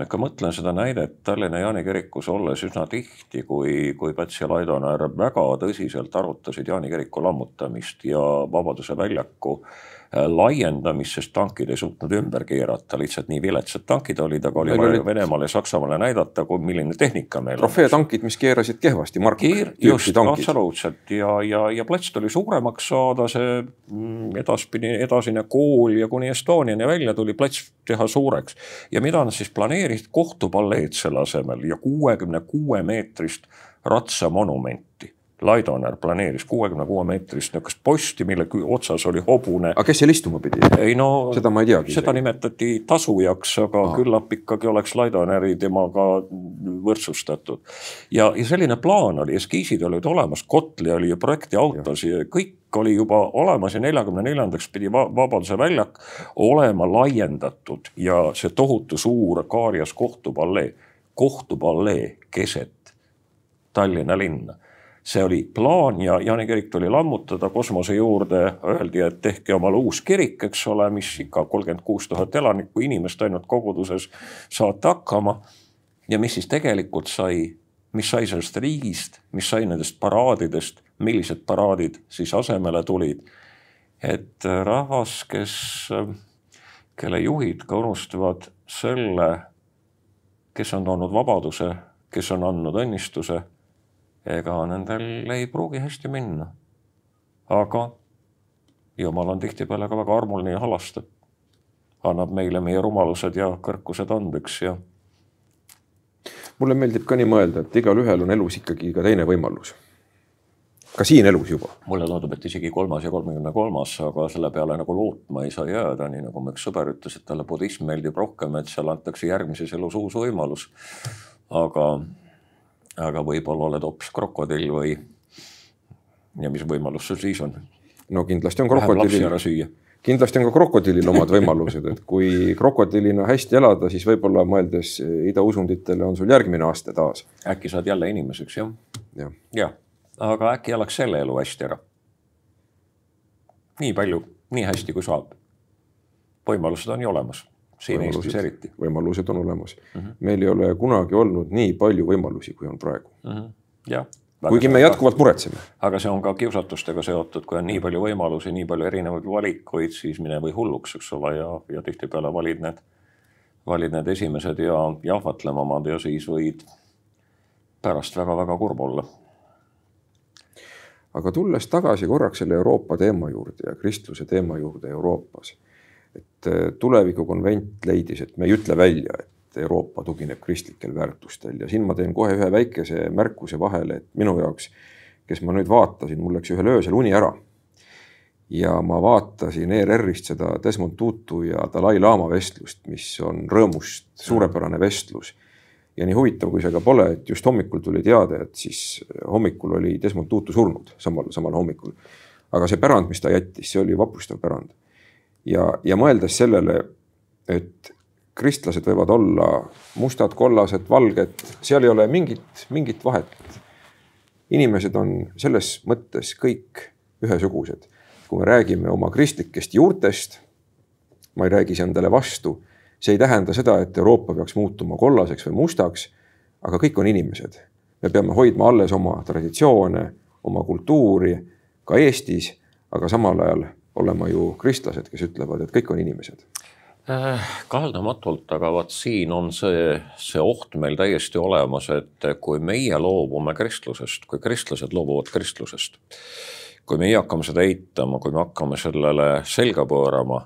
ma ikka mõtlen seda näidet Tallinna Jaani kirikus olles üsna tihti, kui, kui Päts ja Laidoner väga tõsiselt arutasid Jaani kiriku lammutamist ja Vabaduse väljaku Äh, laiendamist, sest tankid ei suutnud ümber keerata, lihtsalt nii viletsad tankid olid, aga oli vaja Venemaale ja Saksamaale näidata, milline tehnika meil on. trofeetankid, mis keerasid kehvasti, Mark just, absoluutselt. Ja, ja, ja plats tuli suuremaks saada, see mm, edaspidi, edasine kool ja kuni Estoniani välja tuli plats teha suureks. ja mida nad siis planeerisid, kohtupalleed selle asemel ja kuuekümne kuue meetrist ratsamonumenti Laidoner planeeris kuuekümne kuue meetrist niisugust posti, mille otsas oli hobune. aga kes seal istuma pidi? ei no seda ma ei teagi. seda nimetati tasujaks, aga Aha. küllap ikkagi oleks Laidoneri temaga võrdsustatud. ja, ja selline plaan oli, eskiisid olid olemas, Kotli oli ju projektiautos ja kõik oli juba olemas ja neljakümne neljandaks pidi Vabaduse väljak olema laiendatud ja see tohutu suur Kaarias kohtupallee, kohtupallee keset Tallinna linna see oli plaan ja Jaani kirik tuli lammutada kosmose juurde, öeldi, et tehke omale uus kirik, eks ole, mis ikka kolmkümmend kuus tuhat elanikku, inimest ainult koguduses saate hakkama. ja mis siis tegelikult sai, mis sai sellest riigist, mis sai nendest paraadidest, millised paraadid siis asemele tulid. et rahvas, kes, kelle juhid ka unustavad selle, kes on toonud vabaduse, kes on andnud õnnistuse ega nendel ei pruugi hästi minna. aga jumal on tihtipeale ka väga armuline ja halastab. annab meile meie rumalused ja kõrkused andeks ja. mulle meeldib ka nii mõelda, et igalühel on elus ikkagi ka teine võimalus. ka siin elus juba. mulle tundub, et isegi kolmas ja kolmekümne kolmas, aga selle peale nagu lootma ei saa jääda, nii nagu mu üks sõber ütles, et talle budism meeldib rohkem, et seal antakse järgmises elus uus võimalus. aga aga võib-olla oled hoopis krokodill või ja mis võimalus sul siis on? no kindlasti on krokodillil, kindlasti on ka krokodillil omad võimalused, et kui krokodillina hästi elada, siis võib-olla mõeldes idausunditele on sul järgmine aasta taas. äkki saad jälle inimeseks jah? jah ja. ja., aga äkki elaks selle elu hästi ära. nii palju, nii hästi kui saab. võimalused on ju olemas siin Eestis eriti. võimalused on olemas mm. -hmm. meil ei ole kunagi olnud nii palju võimalusi, kui on praegu mm. -hmm. jah kuigi me jätkuvalt muretseme. aga see on ka kiusatustega seotud, kui on nii palju võimalusi, nii palju erinevaid valikuid, siis mine või hulluks, eks ole, ja, ja tihtipeale valid need, valid need esimesed ja jahvatlevamad ja siis võid pärast väga-väga kurb olla. aga tulles tagasi korraks selle Euroopa teema juurde ja kristluse teema juurde Euroopas et äh, tulevikukonvent leidis, et me ei ütle välja, et Euroopa tugineb kristlikel väärtustel ja siin ma teen kohe ühe väikese märkuse vahele, et minu jaoks, kes ma nüüd vaatasin, mul läks ühel öösel uni ära. ja ma vaatasin ERR-ist seda Desmond Tutu ja Dalai-laama vestlust, mis on rõõmust suurepärane vestlus. ja nii huvitav, kui see ka pole, et just hommikul tuli teade, et siis hommikul oli Desmond Tutu surnud, samal, samal hommikul. aga see pärand, mis ta jättis, see oli vapustav pärand ja, ja mõeldes sellele, et kristlased võivad olla mustad, kollased, valged, seal ei ole mingit, mingit vahet. inimesed on selles mõttes kõik ühesugused. kui me räägime oma kristlikest juurtest, ma ei räägi see endale vastu, see ei tähenda seda, et Euroopa peaks muutuma kollaseks või mustaks, aga kõik on inimesed. me peame hoidma alles oma traditsioone, oma kultuuri ka Eestis, aga samal ajal olema ju kristlased, kes ütlevad, et kõik on inimesed. Äh, kaheldamatult, aga vot siin on see, see oht meil täiesti olemas, et kui meie loobume kristlusest, kui kristlased loobuvad kristlusest, kui meie hakkame seda eitama, kui me hakkame sellele selga pöörama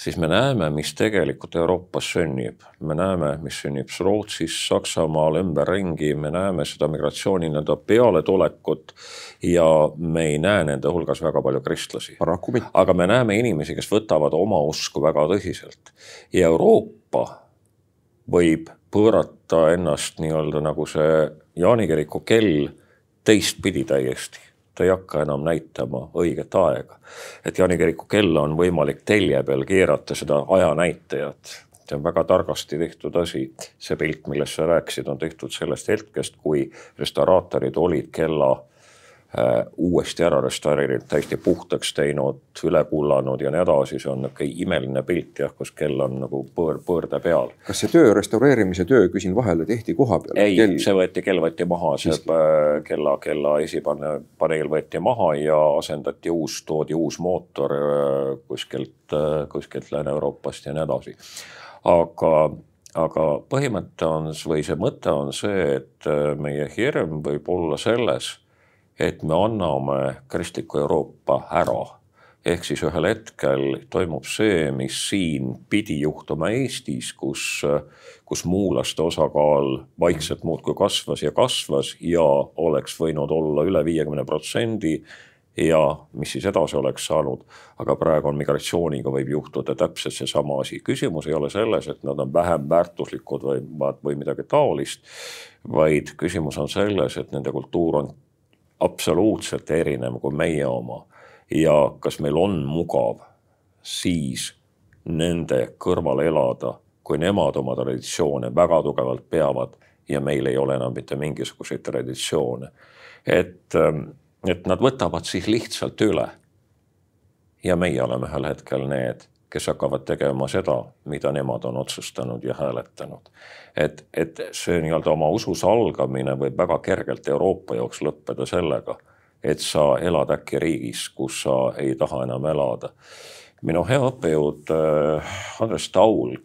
siis me näeme, mis tegelikult Euroopas sünnib. me näeme, mis sünnib Rootsis, Saksamaal ümberringi, me näeme seda migratsiooni nii-öelda pealetulekut ja me ei näe nende hulgas väga palju kristlasi. aga me näeme inimesi, kes võtavad oma usku väga tõsiselt ja Euroopa võib pöörata ennast nii-öelda nagu see Jaani kiriku kell teistpidi täiesti ta ei hakka enam näitama õiget aega. et Jaani kiriku kella on võimalik telje peal keerata seda ajanäitajat. see on väga targasti tehtud asi. see pilt, millest sa rääkisid, on tehtud sellest hetkest, kui restauraatorid olid kella uuesti ära restaureerinud, täiesti puhtaks teinud, üle kullanud ja nii edasi, see on niisugune imeline pilt jah, kus kell on nagu põõr, põõrde peal. kas see töö, restaureerimise töö, küsin vahele, tehti koha peal? ei, see võeti, kell võeti maha, see äh, kella, kella esipaneel võeti maha ja asendati uus, toodi uus mootor äh, kuskilt, kuskilt Lääne-Euroopast ja nii edasi. aga aga põhimõte on või see mõte on see, et meie hirm võib olla selles et me anname kristliku Euroopa ära. ehk siis ühel hetkel toimub see, mis siin pidi juhtuma Eestis, kus, kus muulaste osakaal vaikselt muudkui kasvas ja kasvas ja oleks võinud olla üle viiekümne protsendi ja mis siis edasi oleks saanud. aga praegu on migratsiooniga võib juhtuda täpselt seesama asi. küsimus ei ole selles, et nad on vähem väärtuslikud või, või midagi taolist, vaid küsimus on selles, et nende kultuur on absoluutselt erinev kui meie oma ja kas meil on mugav siis nende kõrval elada, kui nemad oma traditsioone väga tugevalt peavad ja meil ei ole enam mitte mingisuguseid traditsioone. et, et nad võtavad siis lihtsalt üle. ja meie oleme ühel hetkel need, kes hakkavad tegema seda, mida nemad on otsustanud ja hääletanud. et, et see nii-öelda oma usus algamine võib väga kergelt Euroopa jaoks lõppeda sellega, et sa elad äkki riigis, kus sa ei taha enam elada. minu hea õppejõud äh, Andres Taul,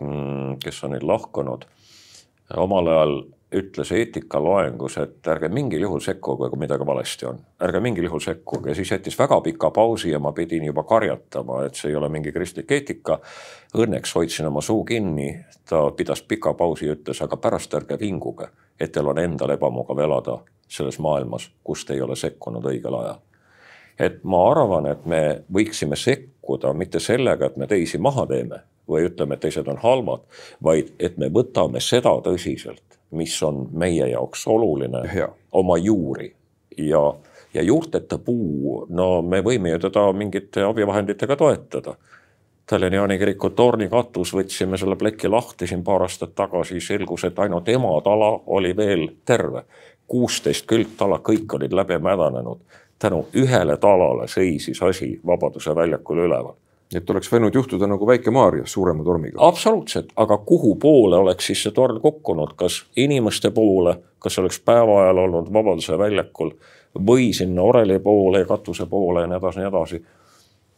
mm, kes on nüüd lahkunud, omal ajal ütles eetikaloengus, et ärge mingil juhul sekkuge, kui midagi valesti on. ärge mingil juhul sekkuge ja siis jättis väga pika pausi ja ma pidin juba karjatama, et see ei ole mingi kristlik eetika. Õnneks hoidsin oma suu kinni, ta pidas pika pausi ja ütles, aga pärast ärge vinguge, et teil on endal ebamugav elada selles maailmas, kus te ei ole sekkunud õigel ajal. et ma arvan, et me võiksime sekkuda mitte sellega, et me teisi maha teeme või ütleme, et teised on halvad, vaid et me võtame seda tõsiselt mis on meie jaoks oluline, oma juuri ja, ja juurteta puu, no me võime ju teda mingite abivahenditega toetada. Tallinna Jaani kiriku tornikatus, võtsime selle pleki lahti siin paar aastat tagasi, selgus, et ainult ematala oli veel terve. kuusteist külgtala, kõik olid läbi mädanenud. tänu ühele talale seisis asi Vabaduse väljakul üleval et oleks võinud juhtuda nagu Väike-Maarjas suurema tormiga. absoluutselt, aga kuhu poole oleks siis see torm kukkunud, kas inimeste poole, kas oleks päeva ajal olnud Vabaduse väljakul või sinna oreli poole ja katuse poole ja nii edasi, nii edasi.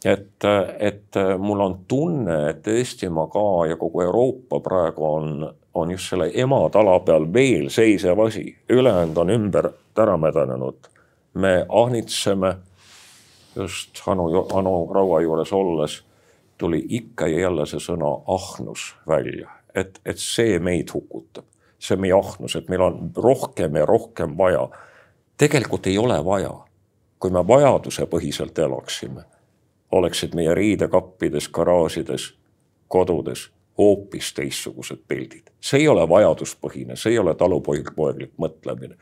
et, et mul on tunne, et Eestimaa ka ja kogu Euroopa praegu on, on just selle ematala peal veel seisev asi, ülejäänud on ümber ära mädanenud. me ahnitseme just Anu, Anu Raua juures olles tuli ikka ja jälle see sõna ahnus välja, et, et see meid hukutab, see meie ahnus, et meil on rohkem ja rohkem vaja. tegelikult ei ole vaja. kui me vajadusepõhiselt elaksime, oleksid meie riidekappides, garaažides, kodudes hoopis teistsugused pildid. see ei ole vajaduspõhine, see ei ole talupoeglik mõtlemine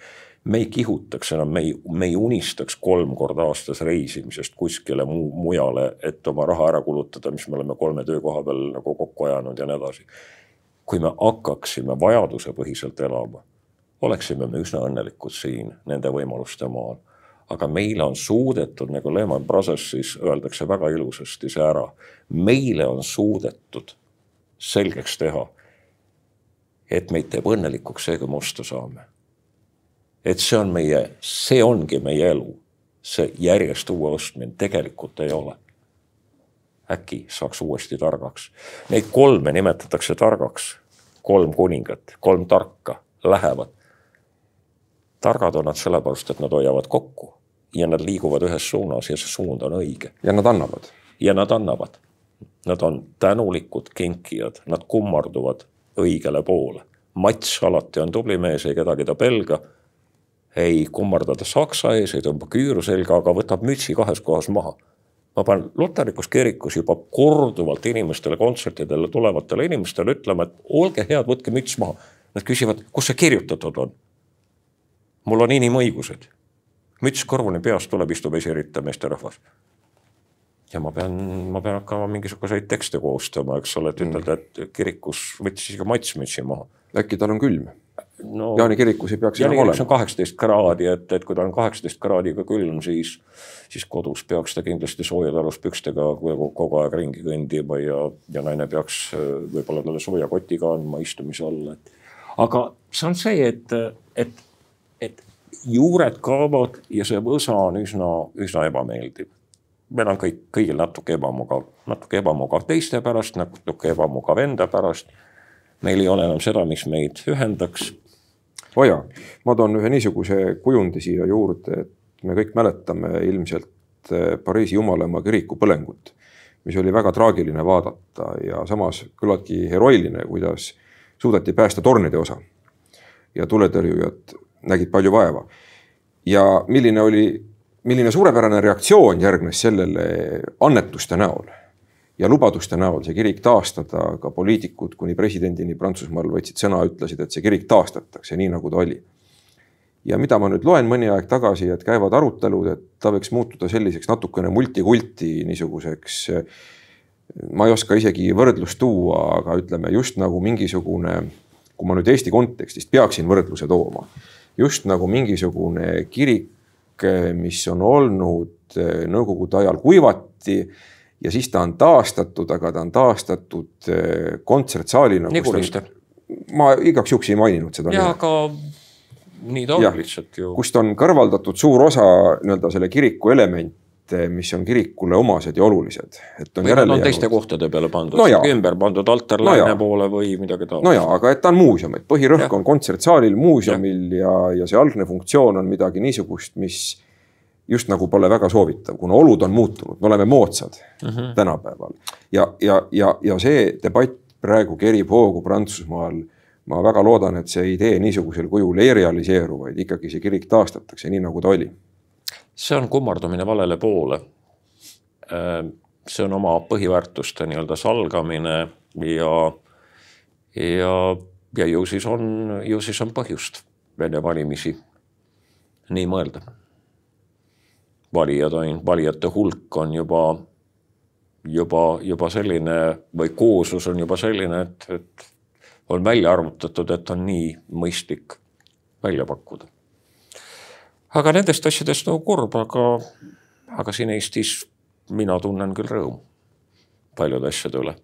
me ei kihutaks enam, me ei, me ei unistaks kolm korda aastas reisimisest kuskile muu, mujale, et oma raha ära kulutada, mis me oleme kolme töökoha peal nagu kokku ajanud ja nii edasi. kui me hakkaksime vajadusepõhiselt elama, oleksime me üsna õnnelikud siin nende võimaluste maal. aga meile on suudetud, nagu Lehman Brothers'is öeldakse väga ilusasti see ära, meile on suudetud selgeks teha, et meid teeb õnnelikuks see, kui me osta saame et see on meie, see ongi meie elu. see järjest uue ostmine tegelikult ei ole. äkki saaks uuesti targaks. Neid kolme nimetatakse targaks, kolm kuningat, kolm tarka lähevad. targad on nad sellepärast, et nad hoiavad kokku ja nad liiguvad ühes suunas ja see suund on õige. ja nad annavad. ja nad annavad. Nad on tänulikud kinkijad, nad kummarduvad õigele poole. Mats alati on tubli mees, ei kedagi ta pelga ei kummardada saksa ees, ei tõmba küüru selga, aga võtab mütsi kahes kohas maha. ma pean luterlikus kirikus juba korduvalt inimestele, kontsertidele tulevatele inimestele ütlema, et olge head, võtke müts maha. Nad küsivad, kus see kirjutatud on? mul on inimõigused. müts kõrvuni peas tuleb, istub esiritta meesterahvas. ja ma pean, ma pean hakkama mingisuguseid tekste koostama, eks ole, et ütelda, et kirikus võttis ikka Mats mütsi maha. äkki tal on külm? No, Jaani kirikus ei peaks enam olema. kaheksateist kraadi, et, et kui ta on kaheksateist kraadiga külm, siis, siis kodus peaks ta kindlasti soojataluspükstega kogu, kogu aeg ringi kõndima ja, ja naine peaks võib-olla talle sooja kotiga andma istumise all, et. aga see on see, et, et, et juured kaovad ja see võsa on üsna, üsna ebameeldiv meil on kõik, kõigil natuke ebamugav, natuke ebamugav teiste pärast, natuke ebamugav enda pärast. meil ei ole enam seda, mis meid ühendaks jaa, ma toon ühe niisuguse kujundi siia juurde, et me kõik mäletame ilmselt eh, Pariisi Jumalamaa kiriku põlengut, mis oli väga traagiline vaadata ja samas küllaltki heroiline, kuidas suudeti päästa tornide osa. ja tuletõrjujad nägid palju vaeva. ja milline oli, milline suurepärane reaktsioon järgnes sellele annetuste näol ja lubaduste näol see kirik taastada, ka poliitikud kuni presidendini Prantsusmaal võtsid sõna, ütlesid, et see kirik taastatakse nii, nagu ta oli. ja mida ma nüüd loen mõni aeg tagasi, et käivad arutelud, et ta võiks muutuda selliseks natukene multikulti niisuguseks. ma ei oska isegi võrdlust tuua, aga ütleme just nagu mingisugune, kui ma nüüd Eesti kontekstist peaksin võrdluse tooma, just nagu mingisugune kirik, mis on olnud nõukogude ajal kuivati ja siis ta on taastatud, aga ta on taastatud eh, kontsertsaalina. Niguliste. ma igaks juhuks ei maininud seda. ja, aga nii ta on ja, lihtsalt ju. kust on kõrvaldatud suur osa nii-öelda selle kiriku elemente, mis on kirikule omased ja olulised. et on järele jäänud. teiste kohtade peale pandud no, ümber pandud altar no lääne poole või midagi taolist. no ja, aga et ta on muuseum, et põhirõhk ja. on kontsertsaalil, muuseumil ja, ja, ja see algne funktsioon on midagi niisugust, mis just nagu pole väga soovitav, kuna olud on muutunud, me oleme moodsad mm -hmm. tänapäeval. ja, ja, ja, ja see debatt praegu kerib hoogu Prantsusmaal. ma väga loodan, et see idee niisugusel kujul ei realiseeru, vaid ikkagi see kirik taastatakse nii, nagu ta oli. see on kummardumine valele poole. Äh, see on oma põhiväärtuste nii-öelda salgamine ja, ja, ja ju siis on, ju siis on põhjust Vene valimisi nii mõelda valijad on, valijate hulk on juba, juba, juba selline või kooslus on juba selline, et, et on välja arvutatud, et on nii mõistlik välja pakkuda. aga nendest asjadest on kurb, aga, aga siin Eestis mina tunnen küll rõõmu paljude asjade üle.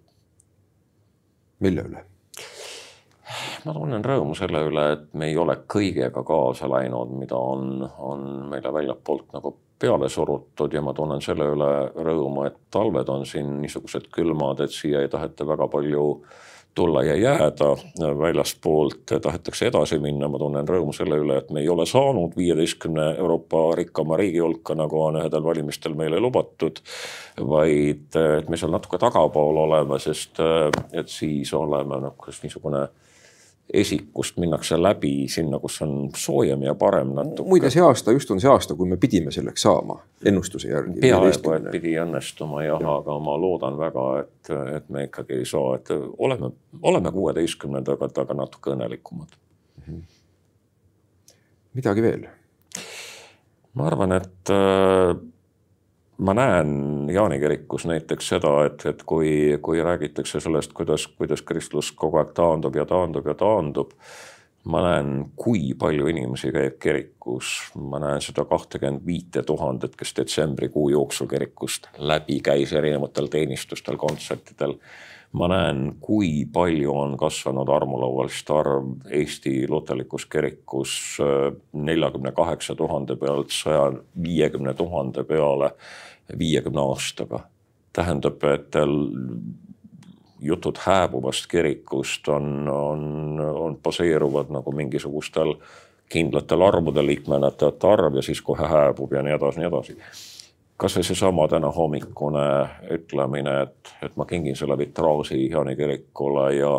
mille üle? ma tunnen rõõmu selle üle, et me ei ole kõigega kaasa läinud, mida on, on meile väljapoolt nagu peale surutud ja ma tunnen selle üle rõõmu, et talved on siin niisugused külmad, et siia ei taheta väga palju tulla ja jääda väljaspoolt, tahetakse edasi minna, ma tunnen rõõmu selle üle, et me ei ole saanud viieteistkümne Euroopa rikkama riigi hulka, nagu on ühedel valimistel meile lubatud. vaid et me seal natuke tagapool oleme, sest et siis oleme nagu niisugune esikust minnakse läbi sinna, kus on soojem ja parem natuke. muide, see aasta just on see aasta, kui me pidime selleks saama ennustuse järgi. peaaegu, et pidi õnnestuma jah ja., aga ma loodan väga, et, et me ikkagi ei saa, et oleme, oleme kuueteistkümnendaga, aga natuke õnnelikumad mm. -hmm. midagi veel? ma arvan, et äh, ma näen Jaani kirikus näiteks seda, et, et kui, kui räägitakse sellest, kuidas, kuidas kristlus kogu aeg taandub ja taandub ja taandub. ma näen, kui palju inimesi käib kirikus, ma näen seda kahtekümmet viite tuhandet, kes detsembrikuu jooksul kirikust läbi käis erinevatel teenistustel, kontsertidel ma näen, kui palju on kasvanud armulaualiste arv Eesti luterlikus kirikus neljakümne kaheksa tuhande pealt saja viiekümne tuhande peale viiekümne aastaga. tähendab, et jutud hääbuvast kirikust on, on, on baseeruvad nagu mingisugustel kindlatel arvudel liikmenete arv ja siis kohe hääbub ja nii edasi, nii edasi kasvõi seesama täna hommikune ütlemine, et, et ma kingin selle vitraaži Jaani kirikule ja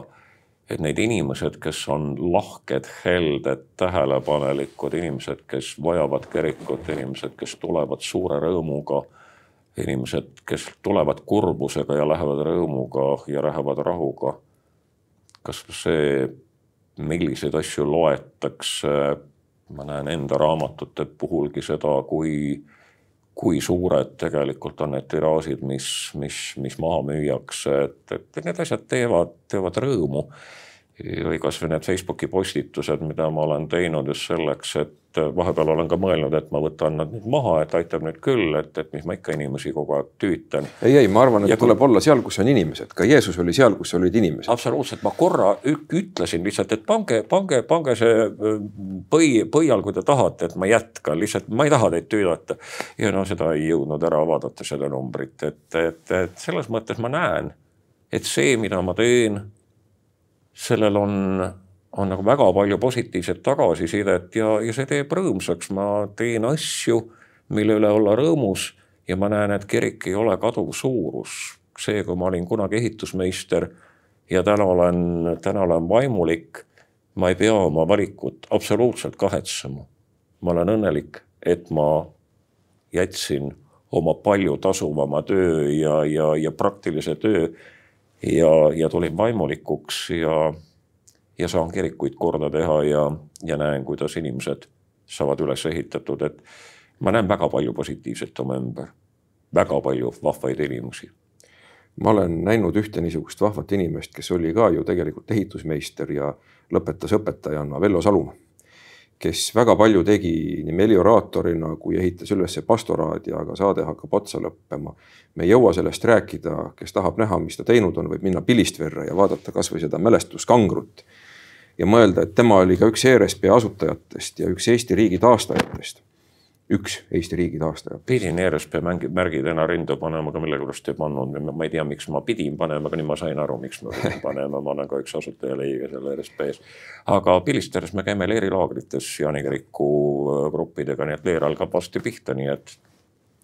et need inimesed, kes on lahked, helded, tähelepanelikud, inimesed, kes vajavad kirikut, inimesed, kes tulevad suure rõõmuga, inimesed, kes tulevad kurbusega ja lähevad rõõmuga ja lähevad rahuga. kas see, milliseid asju loetakse, ma näen enda raamatute puhulgi seda, kui kui suured tegelikult on need tiraažid, mis, mis, mis maha müüakse, et, et need asjad teevad, teevad rõõmu. Või kasvõi need Facebooki postitused, mida ma olen teinud just selleks, et vahepeal olen ka mõelnud, et ma võtan nad nüüd maha, et aitab nüüd küll, et, et mis ma ikka inimesi kogu aeg tüütan. ei, ei, ma arvan, et ja tuleb kui... olla seal, kus on inimesed, ka Jeesus oli seal, kus olid inimesed. absoluutselt, ma korra ütlesin lihtsalt, et pange, pange, pange see põi, põial, kui te tahate, et ma jätkan, lihtsalt ma ei taha teid tüüdata. ja no seda ei jõudnud ära vaadata, seda numbrit, et, et, et selles mõttes ma näen, et see, mida ma teen sellel on, on nagu väga palju positiivset tagasisidet ja, ja see teeb rõõmsaks, ma teen asju, mille üle olla rõõmus ja ma näen, et kirik ei ole kaduv suurus. see, kui ma olin kunagi ehitusmeister ja täna olen, täna olen vaimulik, ma ei pea oma valikut absoluutselt kahetsema. ma olen õnnelik, et ma jätsin oma palju tasuvama töö ja, ja, ja praktilise töö ja, ja tulin vaimulikuks ja, ja saan kirikuid korda teha ja, ja näen, kuidas inimesed saavad üles ehitatud, et ma näen väga palju positiivset oma ümber, väga palju vahvaid inimesi. ma olen näinud ühte niisugust vahvat inimest, kes oli ka ju tegelikult ehitusmeister ja lõpetas õpetajana Vello Salumaa kes väga palju tegi nii melioraatorina kui ehitas üles pastoraadi, aga saade hakkab otsa lõppema. me ei jõua sellest rääkida, kes tahab näha, mis ta teinud on, võib minna Pilistverre ja vaadata kasvõi seda mälestuskangrut. ja mõelda, et tema oli ka üks ERSP asutajatest ja üks Eesti riigi taastajatest üks Eesti riigi taastaja. pidin ERSP mängi, märgi täna rinda panema, aga millegipärast ei pannud, ma ei tea, miks ma pidin panema, aga nüüd ma sain aru, miks ma pidin [laughs] panema, ma olen ka üks asutajaliige seal ERSP-s. aga Pilisteres me käime leerilaagrites Jaani kiriku äh, gruppidega, nii et leer algab varsti pihta, nii et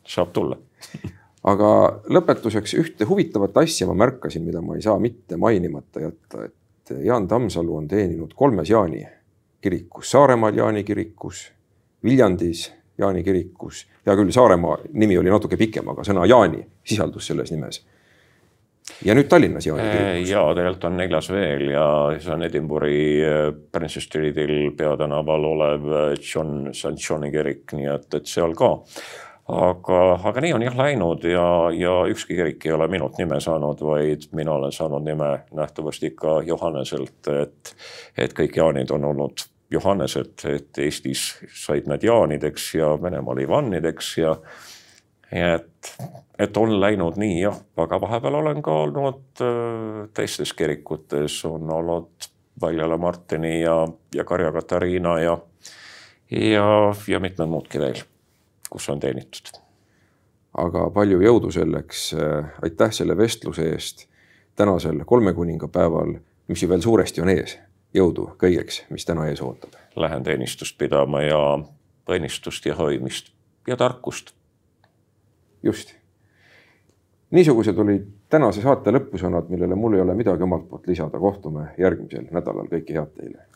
saab tulla [laughs] aga lõpetuseks ühte huvitavat asja ma märkasin, mida ma ei saa mitte mainimata jätta, et Jaan Tammsalu on teeninud kolmes Jaani kirikus, Saaremaal Jaani kirikus, Viljandis Jaani kirikus. hea küll, Saaremaa nimi oli natuke pikem, aga sõna Jaani sisaldus selles nimes. ja nüüd Tallinnas Jaani kirikus. ja tegelikult on neljas veel ja see on Edinburgh'i äh, Prince Streetil peatänaval olev äh, John, St Johni kirik, nii et, et seal ka aga, aga nii on jah läinud ja, ja ükski kirik ei ole minult nime saanud, vaid mina olen saanud nime nähtavasti ikka Johanneselt, et, et kõik Jaanid on olnud Johannesed, et Eestis said nad Jaanideks ja Venemaal Ivannideks ja et, et on läinud nii jah, aga vahepeal olen ka olnud äh, teistes kirikutes, on olnud Valjala Martini ja, ja Karja Katariina ja, ja, ja mitmed muudki veel, kus on teenitud. aga palju jõudu selleks, äh, aitäh selle vestluse eest tänasel kolmekuningapäeval, mis ju veel suuresti on ees jõudu kõigeks, mis täna ees ootab. Lähen teenistust pidama ja õnnistust ja hoidmist ja tarkust. just. niisugused olid tänase saate lõpusõnad, millele mul ei ole midagi omalt poolt lisada. kohtume järgmisel nädalal, kõike head teile